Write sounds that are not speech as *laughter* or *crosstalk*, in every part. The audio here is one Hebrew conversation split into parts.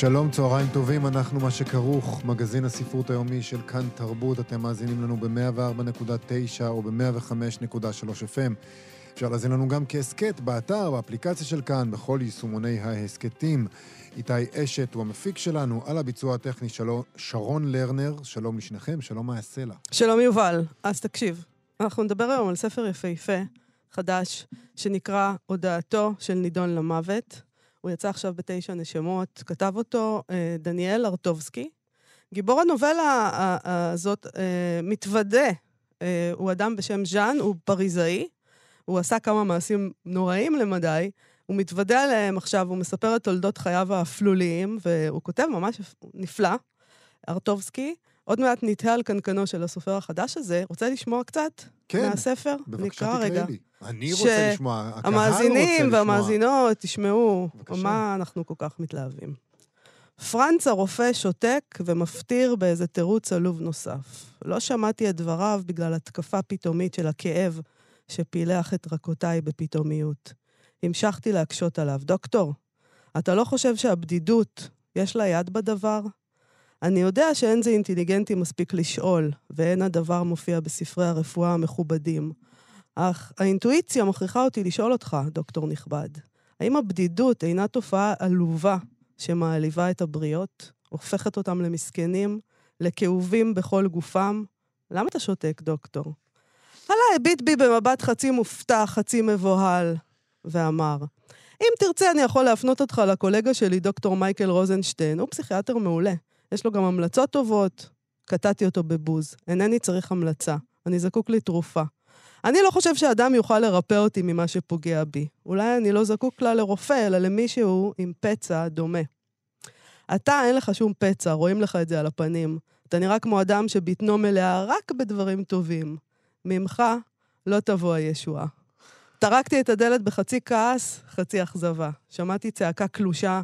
שלום, צהריים טובים, אנחנו מה שכרוך, מגזין הספרות היומי של כאן תרבות, אתם מאזינים לנו ב-104.9 או ב-105.3 FM. אפשר להאזין לנו גם כהסכת, באתר, באפליקציה של כאן, בכל יישומוני ההסכתים. איתי אשת הוא המפיק שלנו, על הביצוע הטכני שלו, שרון לרנר, שלום לשניכם, שלום מה יעשה לה. שלום יובל, אז תקשיב, אנחנו נדבר היום על ספר יפהפה, חדש, שנקרא הודעתו של נידון למוות. הוא יצא עכשיו בתשע נשמות, כתב אותו אה, דניאל ארטובסקי. גיבור הנובלה הזאת אה, מתוודה, אה, הוא אדם בשם ז'אן, הוא פריזאי, הוא עשה כמה מעשים נוראים למדי, הוא מתוודה עליהם עכשיו, הוא מספר את תולדות חייו האפלוליים, והוא כותב ממש נפלא, ארטובסקי. עוד מעט נתהה על קנקנו של הסופר החדש הזה. רוצה לשמוע קצת כן, מהספר? בבקשה נקרא תקראי. לי. אני רוצה לשמוע, הקהל רוצה לשמוע. המאזינים והמאזינות תשמעו בבקשה. מה אנחנו כל כך מתלהבים. פרנץ הרופא שותק ומפטיר באיזה תירוץ עלוב נוסף. לא שמעתי את דבריו בגלל התקפה פתאומית של הכאב שפילח את רכותיי בפתאומיות. המשכתי להקשות עליו. דוקטור, אתה לא חושב שהבדידות, יש לה יד בדבר? אני יודע שאין זה אינטליגנטי מספיק לשאול, ואין הדבר מופיע בספרי הרפואה המכובדים. אך האינטואיציה מכריחה אותי לשאול אותך, דוקטור נכבד, האם הבדידות אינה תופעה עלובה שמעליבה את הבריות, הופכת אותם למסכנים, לכאובים בכל גופם? למה אתה שותק, דוקטור? עלה הביט בי במבט חצי מופתע, חצי מבוהל, ואמר, אם תרצה, אני יכול להפנות אותך לקולגה שלי, דוקטור מייקל רוזנשטיין. הוא פסיכיאטר מעולה. יש לו גם המלצות טובות. קטעתי אותו בבוז. אינני צריך המלצה. אני זקוק לתרופה. אני לא חושב שאדם יוכל לרפא אותי ממה שפוגע בי. אולי אני לא זקוק כלל לרופא, אלא למישהו עם פצע דומה. אתה, אין לך שום פצע, רואים לך את זה על הפנים. אתה נראה כמו אדם שבטנו מלאה רק בדברים טובים. ממך לא תבוא הישועה. טרקתי את הדלת בחצי כעס, חצי אכזבה. שמעתי צעקה קלושה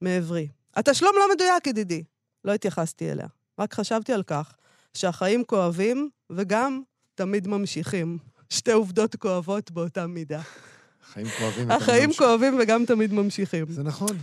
מעברי. התשלום לא מדויק, ידידי. לא התייחסתי אליה. רק חשבתי על כך שהחיים כואבים וגם תמיד ממשיכים. שתי עובדות כואבות באותה מידה. החיים כואבים. החיים. כואבים וגם תמיד ממשיכים. זה נכון.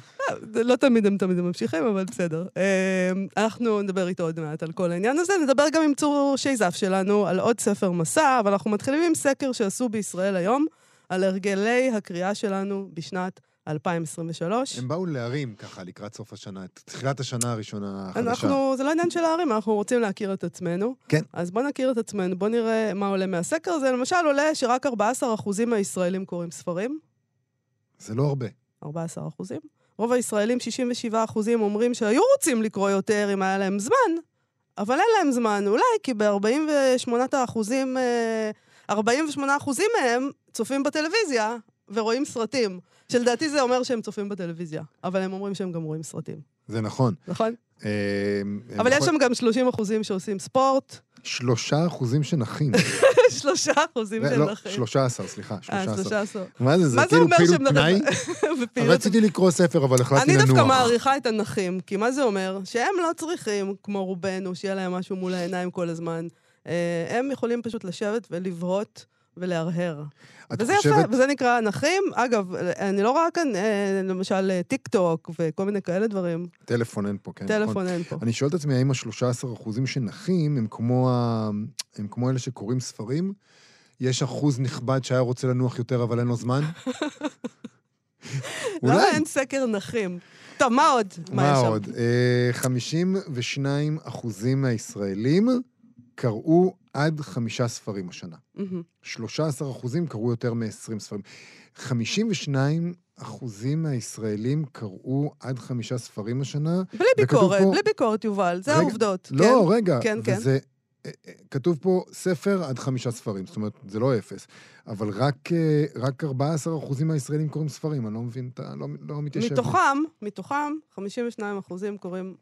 זה לא תמיד הם תמיד ממשיכים, אבל בסדר. אה, אנחנו נדבר איתו עוד מעט על כל העניין הזה. נדבר גם עם צור שייזף שלנו על עוד ספר מסע, אבל אנחנו מתחילים עם סקר שעשו בישראל היום על הרגלי הקריאה שלנו בשנת 2023. הם באו להרים ככה לקראת סוף השנה, את תחילת השנה הראשונה החדשה. אנחנו, זה לא עניין של הערים, אנחנו רוצים להכיר את עצמנו. כן. אז בואו נכיר את עצמנו, בואו נראה מה עולה מהסקר הזה. למשל, עולה שרק 14% מהישראלים קוראים ספרים. זה לא הרבה. 14 אחוזים. רוב הישראלים, 67 אחוזים, אומרים שהיו רוצים לקרוא יותר אם היה להם זמן, אבל אין להם זמן. אולי כי ב-48 אחוזים, אה, 48 אחוזים מהם צופים בטלוויזיה ורואים סרטים. שלדעתי זה אומר שהם צופים בטלוויזיה, אבל הם אומרים שהם גם רואים סרטים, זה נכון. נכון? אה, אבל יש. שם גם 30 אחוזים שעושים ספורט, שלושה אחוזים שנחים. *laughs* שלושה אחוזים של לא, נחים. שלושה עשר, סליחה, אה, שלושה עשר. מה זה, זה כאילו פעילות פנאי? *laughs* רציתי לקרוא ספר, אבל החלטתי אני לנוח. דווקא מעריכה את הנכים, כי מה זה אומר? שהם לא צריכים, כמו רובנו, שיהיה להם משהו מול העיניים כל הזמן. אה, הם יכולים פשוט לשבת ולבהות ולהרהר. וזה חושבת... יפה, וזה נקרא נכים. אגב, אני לא רואה כאן, אה, למשל, אה, טיק טוק וכל מיני כאלה דברים. טלפון אין פה, כן. נכון. טלפון אין פה. אני שואל את עצמי, האם ה-13 אחוזים שנחים הם כמו, ה... הם כמו אלה שקוראים ספרים? יש אחוז נכבד שהיה רוצה לנוח יותר, אבל אין לו זמן? *laughs* למה אין סקר נכים? טוב, מה עוד? מה שם? עוד? אה, 52 אחוזים מהישראלים קראו עד חמישה ספרים השנה. מהמם. 13 אחוזים קראו יותר מ-20 ספרים. 52 אחוזים מהישראלים קראו עד חמישה ספרים השנה. בלי ביקורת, פה- בלי ביקורת, יובל, זה רגע, העובדות. לא, כן? רגע. כן, כן. וזה... אה, אה, כתוב פה ספר עד חמישה ספרים, זאת אומרת, זה לא אפס. אבל רק, אה, רק 14 אחוזים מהישראלים קוראים ספרים, אני לא מבין, אתה לא, לא מתיישב. מתוכם, מתוכם, 52 אחוזים קוראים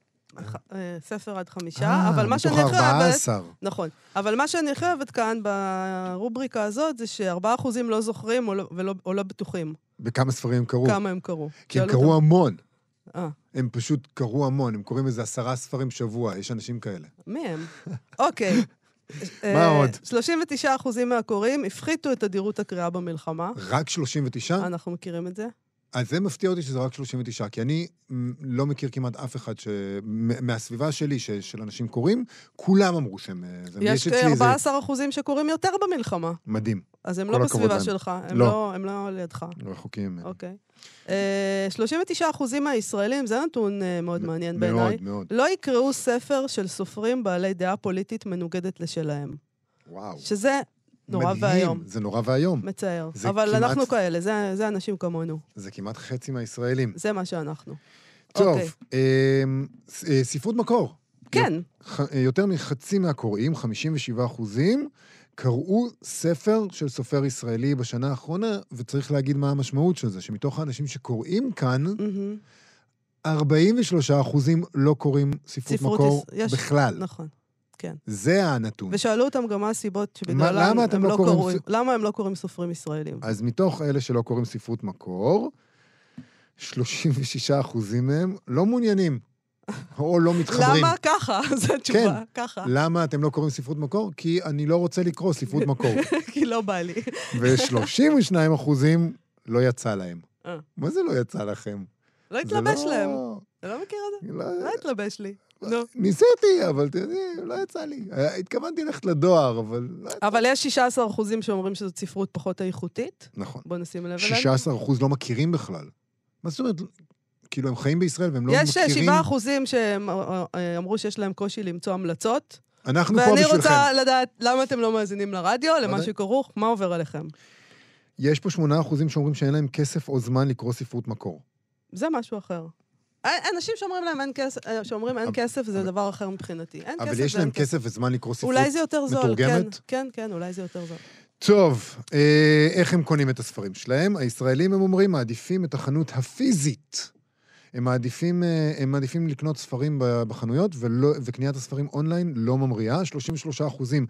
ספר עד חמישה, אה, אבל מה שאני מתוך חייבת... 14. נכון. אבל מה שאני חייבת כאן ברובריקה הזאת, זה שארבעה אחוזים לא זוכרים או לא, ולא, או לא בטוחים בכמה ספרים הם קראו? כמה הם קראו. כי הם קראו המון. אה, הם פשוט קראו המון, הם קוראים איזה עשרה ספרים שבוע, יש אנשים כאלה. מי הם? *laughs* אוקיי. מה אה, עוד? 39 אחוזים מהקוראים הפחיתו את תדירות הקריאה במלחמה. רק 39? אנחנו מכירים את זה. אז זה מפתיע אותי שזה רק 39, כי אני לא מכיר כמעט אף אחד ש... מהסביבה שלי, ש... של אנשים קוראים, כולם אמרו שהם... אה, זה... יש אצלי איזה- 14 אחוזים שקוראים יותר במלחמה. מדהים, אז הם לא בסביבה להם. שלך, הם לא. לא, הם לא לידך. רחוקים. אוקיי. אה, 39 אחוזים מהישראלים, זה נתון אה, מאוד מעניין בעיניי, מאוד, מאוד. לא יקראו ספר של סופרים בעלי דעה פוליטית מנוגדת לשלהם. וואו. שזה נורא ואיום. זה נורא ואיום. מצער. אבל כמעט- אנחנו כאלה, זה, זה אנשים כמונו. זה כמעט חצי מהישראלים. זה מה שאנחנו. טוב, אוקיי. אמ, אה, ספרות מקור. כן, אה, יותר מחצי מהקוראים, 57 אחוזים, קראו ספר של סופר ישראלי בשנה האחרונה, וצריך להגיד מה המשמעות של זה, שמתוך האנשים שקוראים כאן, מהמם, 43 אחוזים לא קוראים ספרות ספרות מקור יש- בכלל. נכון. כן. זה הנתון. ושאלו אותם גם מה הסיבות שבגללם הם לא לא קוראים קוראים, למה הם לא קוראים סופרים ישראלים. אז מתוך אלה שלא קוראים ספרות מקור, 36 אחוזים מהם לא מעוניינים, או לא מתחברים. למה ככה? *laughs* זו התשובה, ככה. למה אתם לא קוראים ספרות מקור? כי אני לא רוצה לקרוא ספרות מקור. *laughs* כי לא בא לי. ו-32 אחוזים לא יצא להם. אה. מה זה לא יצא לכם? לא התלבש לא- להם. אתה לא מכיר את זה? לא- לא התלבש לי. נו. ניסיתי, אבל יודעים, לא יצא לי. אה, התכוונתי ללכת לדואר, אבל לא יצא. אבל יש 16 אחוזים שאומרים שזאת ספרות פחות איכותית. נכון. בוא נשים לב אליהם. 16 אחוז לא מכירים בכלל. מה זאת אומרת? כאילו, הם חיים בישראל והם לא יש מכירים... 7 אחוזים שאמרו שיש להם קושי למצוא המלצות. אנחנו פה ואני בשבילכם. רוצה לדעת למה אתם לא מאזינים לרדיו, למה. שכרוך, מה עובר עליכם. יש פה 8 אחוזים שאומרים שאין להם כסף או זמן לקרוא ספרות מקור. זה משהו אחר. אנשים שאומרים להם אין כסף, אה, שאומרים אין כסף, זה דבר אחר מבחינתי. אין כסף אבל יש להם כסף וזמן לקרוא ספרות אולי זה יותר זול, כן, מתורגמת? כן, כן, אולי זה יותר זול. טוב, אה, איך הם קונים את הספרים שלהם? הישראלים, הם אומרים, מעדיפים את החנות הפיזית. הם מעדיפים, אה, הם מעדיפים לקנות ספרים בחנויות, ולא, וקניית הספרים אונליין לא ממריאה. 33 אחוזים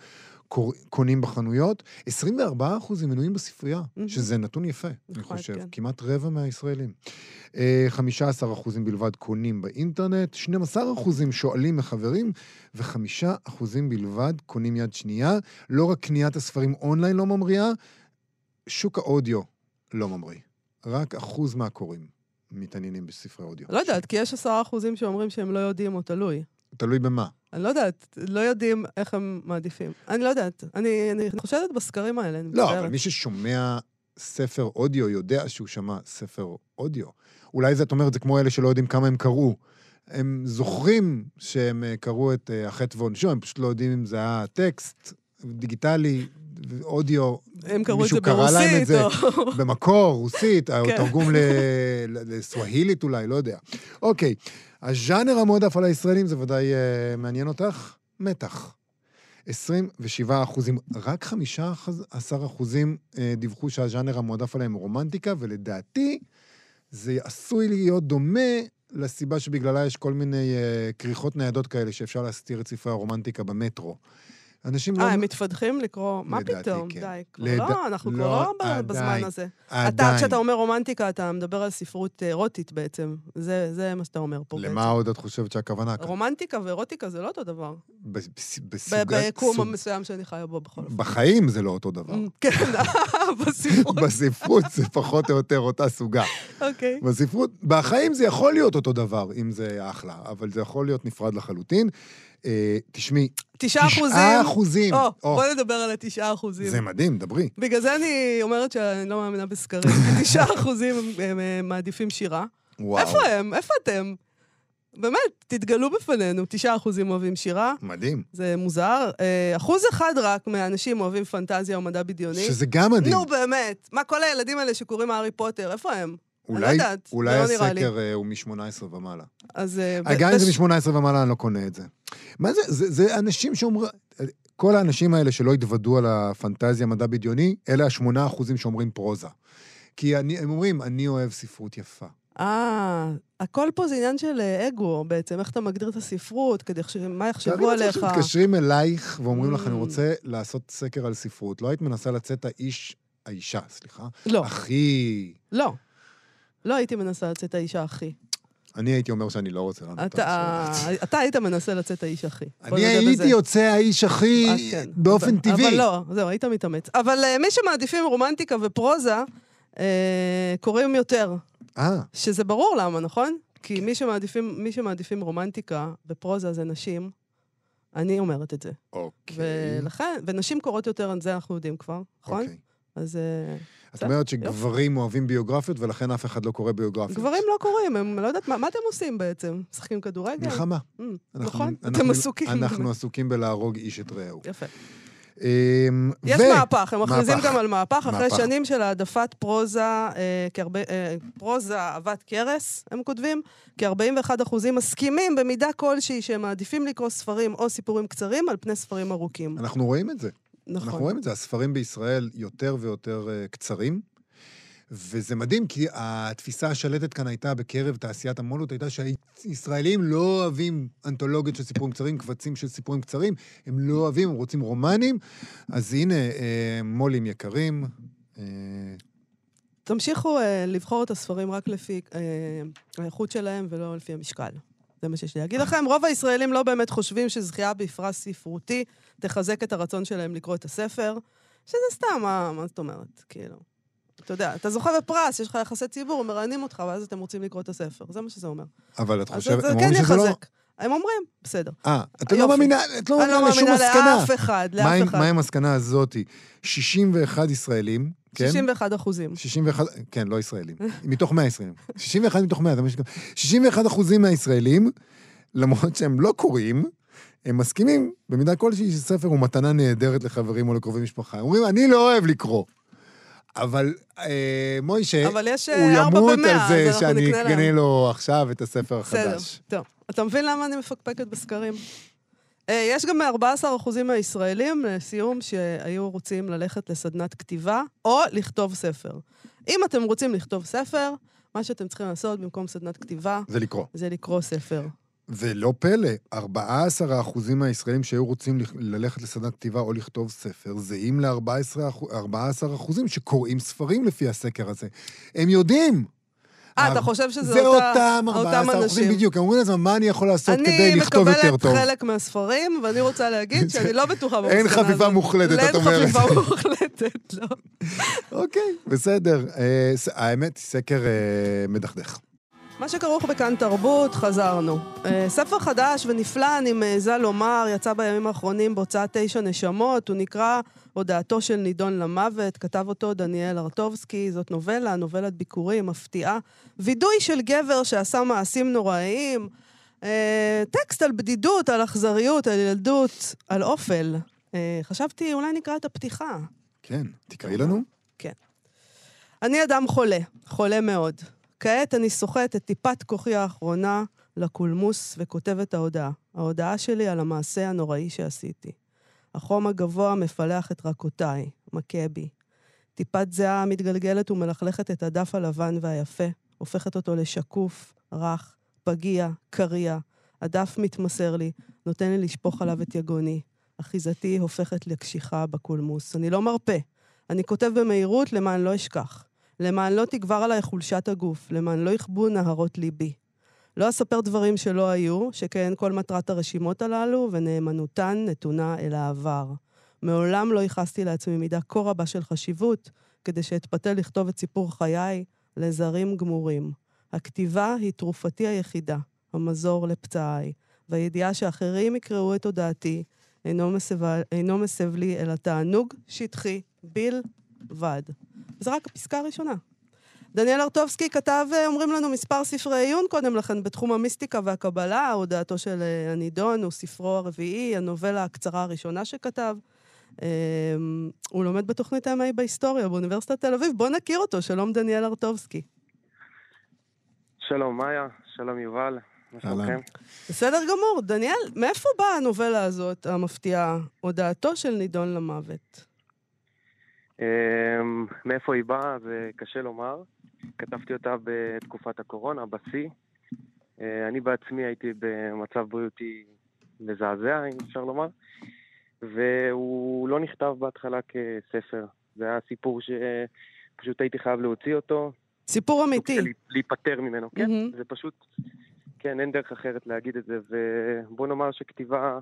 קונים בחנויות, 24 אחוזים מנויים בספרייה, מהמם. שזה נתון יפה, אני נחמד, חושב. כן. כמעט רבע מהישראלים. אה, 15 אחוזים בלבד קונים באינטרנט, 12 אחוזים שואלים מחברים, ו-5 אחוזים בלבד קונים יד שנייה. לא רק קניית הספרים אונליין לא ממריאה, שוק האודיו לא ממריא. רק אחוז מהקוראים מתעניינים בספרי אודיו. לא יודעת, כי יש עשרה אחוזים שאומרים שהם לא יודעים או תלוי. תלוי במה. אני לא יודעת, לא יודעים איך הם מעדיפים. אני לא יודעת. אני, אני חושדת בסקרים האלה, אני לא, מצטערת. אבל מי ששומע ספר אודיו יודע שהוא שמע ספר אודיו. אולי זה, את אומרת, זה כמו אלה שלא יודעים כמה הם קראו. הם זוכרים שהם אה, קראו את אה, החטא ועונשו, הם פשוט לא יודעים אם זה היה טקסט, דיגיטלי, אודיו. הם קראו את מישהו קרא להם את זה. או... במקור, רוסית, או כן. תרגום ל- ל- לסווהילית אולי, לא יודע. אוקיי, הז'אנר המועדף על הישראלים, זה ודאי אה, מעניין אותך? מתח. 27 אחוזים, רק 15 אחוזים אה, דיווחו שהז'אנר המועדף עליהם הוא רומנטיקה, ולדעתי זה עשוי להיות דומה לסיבה שבגללה יש כל מיני אה, כריכות ניידות כאלה שאפשר להסתיר את ספרי הרומנטיקה במטרו. אנשים לא... אה, הם מתפתחים לקרוא, מה פתאום? כן. די, לא, אנחנו כבר לא, לא בזמן. הזה. אתה. כשאתה אומר רומנטיקה, אתה מדבר על ספרות אירוטית בעצם. זה מה שאתה אומר פה בעצם. למה עוד את חושבת שהכוונה כאן? רומנטיקה ואירוטיקה זה לא אותו דבר. ביקום המסוים שאני חיה בו בכל אופן. בחיים זה לא אותו דבר. *laughs* כן, *laughs* בספרות, בספרות זה פחות או יותר אותה סוגה. אוקיי. בספרות, בחיים זה יכול להיות אותו דבר, אם זה אחלה, אבל זה יכול להיות נפרד לחלוטין. אה, תשמעי, תשעה אחוזים. תשעה אחוזים. או, או, בוא נדבר על התשעה אחוזים. זה מדהים, דברי. בגלל זה אני אומרת שאני לא מאמינה בסקרים. *laughs* תשעה אחוזים הם- הם אה, מעדיפים שירה. וואו. איפה הם? איפה אתם? באמת, תתגלו בפנינו. תשעה אחוזים אוהבים שירה, מדהים. זה מוזר. אה, אחוז אחד רק מהאנשים אוהבים פנטזיה או מדע בדיוני. שזה גם מדהים. נו, באמת. מה, כל הילדים האלה שקוראים הארי פוטר, איפה הם? אני לא אולי, יודעת, אולי לא. הסקר הוא מ-18 ומעלה. אז... גם אם זה בש- מ-18 ומעלה, אני לא קונה את זה. מה זה? זה, זה אנשים שאומרים... כל האנשים האלה שלא התוודו על הפנטזיה, מדע בדיוני, אלה השמונה אחוזים שאומרים פרוזה. כי אני, הם אומרים, אני אוהב ספרות יפה. אה, הכל פה זה עניין של אה, אגו בעצם, איך אתה מגדיר את הספרות, כדי ש... מה יחשבו תארי לעצמך עליך. שמתקשרים אלייך ואומרים לך, אני Mm. רוצה לעשות סקר על ספרות. לא היית מנסה לצאת האיש, האישה, סליחה, לא, הכי... לא. לא הייתי מנסה לצאת האישה הכי. אני הייתי אומר שאני לא רוצה לענות על אתה, השאלה. אתה היית מנסה לצאת האיש הכי. אני הייתי. יוצא האיש הכי אה, כן. באופן טבעי. אבל לא, זהו, היית מתאמץ. אבל אה, מי שמעדיפים רומנטיקה ופרוזה, אה, קוראים יותר. אה, שזה ברור למה, נכון? כי מי שמעדיפים, מי שמעדיפים רומנטיקה ופרוזה זה נשים. אני אומרת את זה. אוקיי. ולכן, ונשים קוראות יותר, את זה אנחנו יודעים כבר, נכון? אוקיי. אז אה, את אומרת שגברים אוהבים ביוגרפיות ולכן אף אחד לא קורא ביוגרפיות. גברים לא קוראים, הם לא יודעת מה, אתם עושים בעצם? משחקים כדורגל? מלחמה. Mm, נכון? אתם עסוקים. אנחנו עסוקים בלהרוג איש את רעהו. יפה. אמ, יש ו- מהפך, הם מכריזים. גם על מהפך, אחרי. שנים של העדפת פרוזה, אה, אה, פרוזה אהבת קרס, הם כותבים, כ-41 אחוזים מסכימים במידה כלשהי שהם מעדיפים לקרוא ספרים או סיפורים קצרים על פני ספרים ארוכים. אנחנו רואים את זה. אנחנו נכון. רואים את זה. הספרים בישראל יותר ויותר אה, קצרים, וזה מדהים, כי התפיסה השלטת כאן הייתה בקרב תעשיית המו"לות, הייתה שהישראלים לא אוהבים אנתולוגיות של סיפורים קצרים, קבצים של סיפורים קצרים, הם לא אוהבים, הם רוצים רומנים. אז הנה, אה, מו"לים יקרים. אה, תמשיכו אה, לבחור את הספרים רק לפי אה, האיכות שלהם ולא לפי המשקל. זה מה שיש לי להגיד לכם. רוב הישראלים לא באמת חושבים שזכייה בפרס ספרותי תחזק את הרצון שלהם לקרוא את הספר, שזה סתם, מה, מה זאת אומרת? כאילו... אתה יודע, אתה זוכה בפרס, יש לך יחסי ציבור, מראיינים אותך, ואז אתם רוצים לקרוא את הספר. זה מה שזה אומר. אבל את חושבת, הם כן אומרים שזה לא... הם אומרים, בסדר. אה, את לא יופי. מאמינה, את לא אני לא מאמינה לשום מסקנה. לאף אחד, מה לאף עם- אחד. מה עם המסקנה הזאתי? 61 ישראלים, כן? 61 אחוזים. 61, כן, לא ישראלים. *laughs* מתוך 100 ישראלים. 61 מתוך 100, זה מה שגם... 61 אחוזים מהישראלים, למרות שהם לא קוראים, הם מסכימים במידה כלשהי שספר הוא מתנה נהדרת לחברים או לקרובי משפחה. הם אומרים, אני לא אוהב לקרוא. אבל אה, מוישה, אבל יש הוא אה, ארבע ימות במאה, על זה שאני. אקנה לו עכשיו את הספר בסדר, החדש. טוב. אתה מבין למה אני מפקפקת בסקרים? אה, יש גם 14% מהישראלים, לסיום, שהיו רוצים ללכת לסדנת כתיבה, או לכתוב ספר. אם אתם רוצים לכתוב ספר, מה שאתם צריכים לעשות במקום סדנת כתיבה, זה לקרוא. זה לקרוא ספר. ולא פלא, 14 אחוזים מהישראלים שהיו רוצים לכ- ללכת לסדנת כתיבה או לכתוב ספר, זהים ל-14 אחוזים שקוראים ספרים לפי הסקר הזה. הם יודעים. אה, אתה חושב שזה זה אותה- אותם אותם 14 אחוזים אנשים. בדיוק. הם אומרים לעצמם, מה אני יכול לעשות כדי לכתוב אני יותר מקבלת טוב? חלק מהספרים, ואני רוצה להגיד *laughs* שאני לא בטוחה במסקנה אין הזאת. חפיפה מוחלטת, את אומרת. אין חפיפה מוחלטת, לא. *laughs* אוקיי, בסדר. אה, האמת, סקר אה, מדכדך. מה שכרוך בכאן תרבות, חזרנו. אה, ספר חדש ונפלא, אני מעיזה לומר, יצא בימים האחרונים בהוצאת תשע נשמות, הוא נקרא הודעתו של נידון למוות, כתב אותו דניאל ארטובסקי, זאת נובלה, נובלת ביקורים, מפתיעה. וידוי של גבר שעשה מעשים נוראיים, אה, טקסט על בדידות, על אכזריות, על ילדות, על אופל. אה, חשבתי, אולי נקרא את הפתיחה. כן, תקראי לנו. אני אדם חולה, חולה מאוד. כעת אני סוחט את טיפת כוחי האחרונה לקולמוס וכותב את ההודעה. ההודעה שלי על המעשה הנוראי שעשיתי. החום הגבוה מפלח את רכותיי, מכה בי. טיפת זיעה מתגלגלת ומלכלכת את הדף הלבן והיפה, הופכת אותו לשקוף, רך, פגיע, קריע. הדף מתמסר לי, נותן לי לשפוך עליו את יגוני. אחיזתי הופכת לקשיחה בקולמוס. אני לא מרפה. אני כותב במהירות למען לא אשכח. למען לא תגבר עליי חולשת הגוף, למען לא יכבו נהרות ליבי. לא אספר דברים שלא היו, שכן כל מטרת הרשימות הללו ונאמנותן נתונה אל העבר. מעולם לא ייחסתי לעצמי מידה כה רבה של חשיבות, כדי שאתפתה לכתוב את סיפור חיי לזרים גמורים. הכתיבה היא תרופתי היחידה, המזור לפצעיי, והידיעה שאחרים יקראו את הודעתי אינו מסב, לי אלא תענוג שטחי בלבד. זו רק הפסקה הראשונה. דניאל ארטובסקי כתב, אה, אומרים לנו, מספר ספרי עיון קודם לכן בתחום המיסטיקה והקבלה, הודעתו של אה, הנידון הוא ספרו הרביעי, הנובלה הקצרה הראשונה שכתב. אה, הוא לומד בתוכנית ה-MA בהיסטוריה באוניברסיטת תל אביב. בואו נכיר אותו, שלום דניאל ארטובסקי. שלום מאיה, שלום יובל, מה. שלומכם? בסדר גמור. דניאל, מאיפה באה הנובלה הזאת, המפתיעה, הודעתו של נידון למוות? אמ, מאיפה היא באה, זה קשה לומר. כתבתי אותה בתקופת הקורונה, בשיא. אה, אני בעצמי הייתי במצב בריאותי מזעזע, אם אפשר לומר, והוא לא נכתב בהתחלה כספר. זה היה סיפור שפשוט הייתי חייב להוציא אותו. סיפור אמיתי. להיפטר ממנו, כן. Mm-hmm. זה פשוט, כן, אין דרך אחרת להגיד את זה. ובוא נאמר שכתיבה,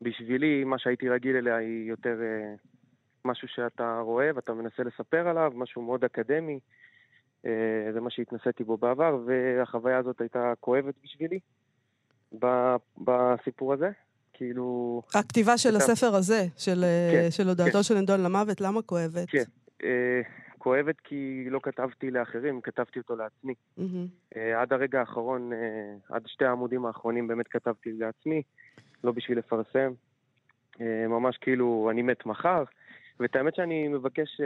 בשבילי, מה שהייתי רגיל אליה היא יותר אה, משהו שאתה רואה ואתה מנסה לספר עליו, משהו מאוד אקדמי. אה, זה מה שהתנסיתי בו בעבר, והחוויה הזאת הייתה כואבת בשבילי בסיפור הזה. כאילו... הכתיבה של הספר הזה, של, אה, כן, של הודעתו כן. של נדון למוות, למה כואבת? כן. אה, כואבת כי לא כתבתי לאחרים, כתבתי אותו לעצמי. Mm-hmm. עד הרגע האחרון, עד שתי העמודים האחרונים באמת כתבתי לעצמי, לא בשביל לפרסם. ממש כאילו, אני מת מחר. ואת האמת שאני מבקש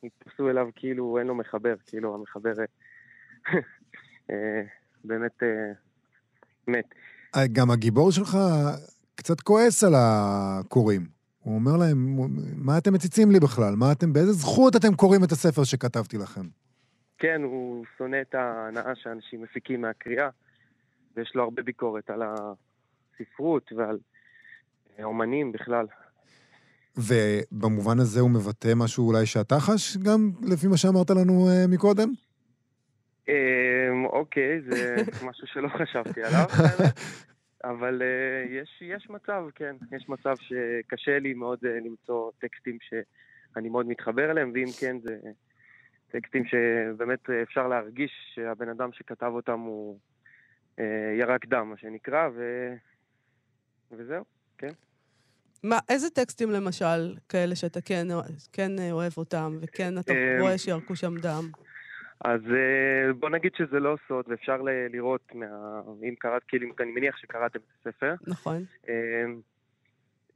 שיתפסו אליו כאילו אין לו מחבר, כאילו המחבר אה, באמת אה, מת. אה, גם הגיבור שלך קצת כועס על הקוראים. הוא אומר להם, מה אתם מציצים לי בכלל? מה אתם, באיזה זכות אתם קוראים את הספר שכתבתי לכם? כן, הוא שונא את ההנאה שאנשים מפיקים מהקריאה, ויש לו הרבה ביקורת על הספרות ועל אומנים בכלל. ובמובן הזה הוא מבטא משהו אולי שאתה חש, גם לפי מה שאמרת לנו uh, מקודם? אמ, אוקיי, זה *laughs* משהו שלא חשבתי עליו, אבל uh, יש, יש מצב, כן, יש מצב שקשה לי מאוד uh, למצוא טקסטים שאני מאוד מתחבר אליהם, ואם כן, זה טקסטים שבאמת אפשר להרגיש שהבן אדם שכתב אותם הוא uh, ירק דם, מה שנקרא, ו... וזהו, כן. מה, איזה טקסטים למשל, כאלה שאתה כן, כן אוהב אותם, וכן אתה אמ, רואה שירקו שם דם? אז אה, בוא נגיד שזה לא סוד, ואפשר לראות, מה... אם קראת, כאילו, אני מניח שקראתם את הספר. נכון.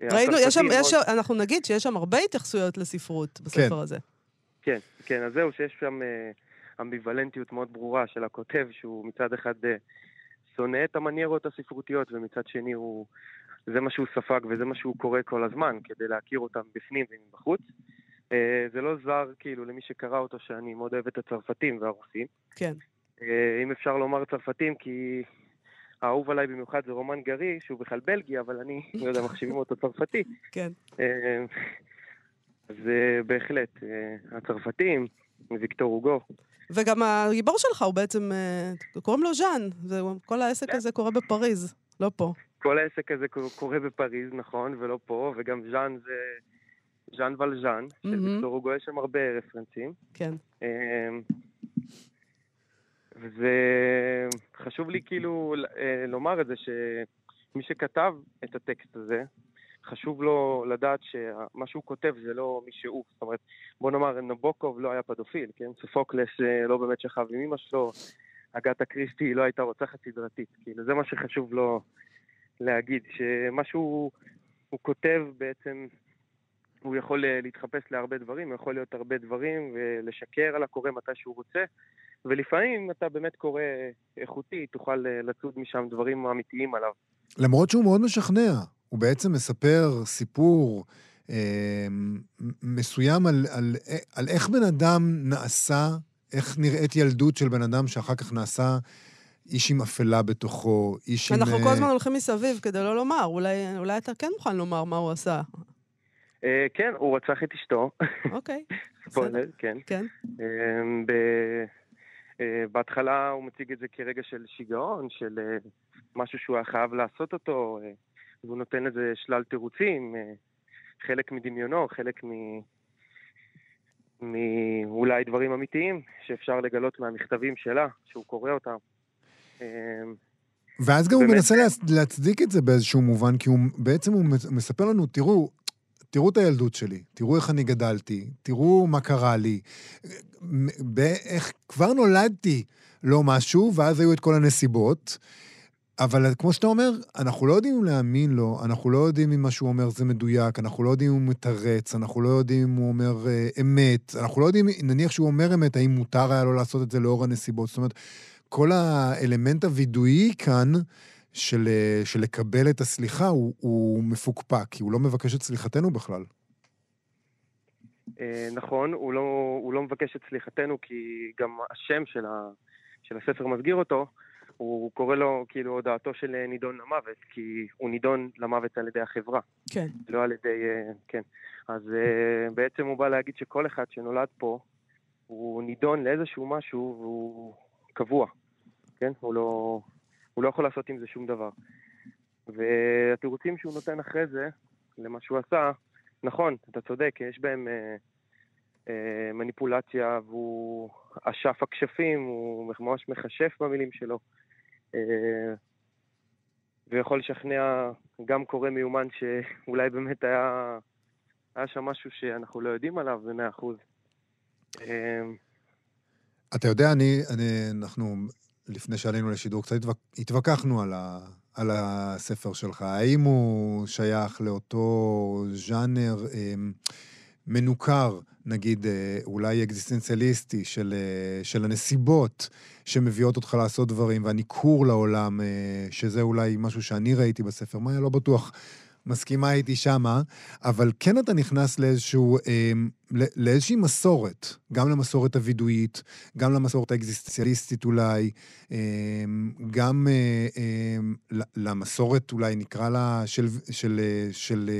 ראינו, יש שם, יש, אנחנו נגיד שיש שם הרבה התייחסויות לספרות בספר כן. הזה. כן, כן, אז זהו, שיש שם אה, אמביוולנטיות מאוד ברורה של הכותב, שהוא מצד אחד אה, שונא את המניירות הספרותיות, ומצד שני הוא זה מה שהוא ספג וזה מה שהוא קורא כל הזמן, כדי להכיר אותם בפנים ומבחוץ. אה, זה לא זר, כאילו, למי שקרא אותו, שאני מאוד אוהב את הצרפתים והרוסים. כן. אה, אם אפשר לומר צרפתים, כי האהוב עליי במיוחד זה רומן גרי, שהוא בכלל בלגי, אבל אני, לא יודע, מחשיבים אותו צרפתי. *laughs* כן. אה, אז בהחלט, הצרפתים, ויקטור הוגו. וגם הגיבור שלך הוא בעצם, קוראים לו ז'אן, כל העסק כן. הזה קורה בפריז, לא פה. כל העסק הזה קורה בפריז, נכון, ולא פה, וגם ז'אן זה ז'אן ולז'אן, mm-hmm. של ויקטור הוגו, יש שם הרבה רפרנסים. כן. אמ, וזה חשוב לי כאילו אה, לומר את זה, שמי שכתב את הטקסט הזה, חשוב לו לדעת שמה שהוא כותב זה לא מי שהוא. זאת אומרת, בוא נאמר, נבוקוב לא היה פדופיל, כן? סופוקלס אה, לא באמת שכב עם אמא שלו, אגתה קריסטי לא הייתה רוצחת סדרתית. כאילו, זה מה שחשוב לו להגיד, שמה שהוא כותב בעצם, הוא יכול להתחפש להרבה דברים, הוא יכול להיות הרבה דברים ולשקר על הקורא מתי שהוא רוצה, ולפעמים אתה באמת קורא איכותי, תוכל לצוד משם דברים אמיתיים עליו. למרות שהוא מאוד משכנע, הוא בעצם מספר סיפור אה, מסוים על, על, על איך בן אדם נעשה, איך נראית ילדות של בן אדם שאחר כך נעשה איש עם אפלה בתוכו, איש עם... אנחנו כל הזמן הולכים מסביב כדי לא לומר, אולי, אולי אתה כן מוכן לומר מה הוא עשה. אה, כן, הוא רצח את אשתו. אוקיי. *laughs* ספוילר, כן. כן. אה, בהתחלה הוא מציג את זה כרגע של שיגעון, של אה, משהו שהוא היה חייב לעשות אותו, והוא נותן לזה שלל תירוצים, חלק מדמיונו, חלק מ... מאולי דברים אמיתיים שאפשר לגלות מהמכתבים שלה, שהוא קורא אותם. אמ, ואז גם הוא מנסה להצדיק את זה באיזשהו מובן, כי הוא בעצם הוא מספר לנו, תראו, תראו את הילדות שלי, תראו איך אני גדלתי, תראו מה קרה לי, איך כבר נולדתי לא משהו, ואז היו את כל הנסיבות. אבל כמו שאתה אומר, אנחנו לא יודעים אם להאמין לו, אנחנו לא יודעים אם מה שהוא אומר זה מדויק, אנחנו לא יודעים אם הוא מתרץ, אנחנו לא יודעים אם הוא אומר uh, אמת, אנחנו לא יודעים, נניח שהוא אומר אמת, האם מותר היה לו לעשות את זה לאור הנסיבות. זאת אומרת, כל האלמנט הווידואי כאן, של, של לקבל את הסליחה, הוא, הוא מפוקפק, כי הוא לא מבקש את סליחתנו בכלל. אה, נכון, הוא לא, הוא לא מבקש את סליחתנו, כי גם השם של, ה, של הספר מסגיר אותו, הוא קורא לו כאילו הודעתו של אה, נידון למוות, כי הוא נידון למוות על ידי החברה. כן. לא על ידי... אה, כן. אז בעצם הוא בא להגיד שכל אחד שנולד פה, הוא נידון לאיזשהו משהו והוא קבוע, כן? הוא לא, הוא לא יכול לעשות עם זה שום דבר. והתירוצים שהוא נותן אחרי זה, למה שהוא עשה, נכון, אתה צודק, יש בהם אה, אה, מניפולציה, והוא אשף הכשפים, הוא ממש מכשף במילים שלו. אה, ויכול לשכנע גם קורא מיומן שאולי באמת היה, היה שם משהו שאנחנו לא יודעים עליו במאה אחוז. אה, אתה יודע, אני, אני, אנחנו, לפני שעלינו לשידור, קצת התווכ... התווכחנו על, ה, על הספר שלך. האם הוא שייך לאותו ז'אנר אה, מנוכר, נגיד, אה, אולי אקזיסטנציאליסטי, של, אה, של הנסיבות שמביאות אותך לעשות דברים, והניכור לעולם, אה, שזה אולי משהו שאני ראיתי בספר. מאיה לא בטוח מסכימה איתי שמה, אבל כן אתה נכנס לאיזשהו, אה, לאיזושהי מסורת, גם למסורת הווידואית, גם למסורת האקזיסטנציאליסטית אולי, אה, גם אה, אה, למסורת אולי נקרא לה של, של, של, של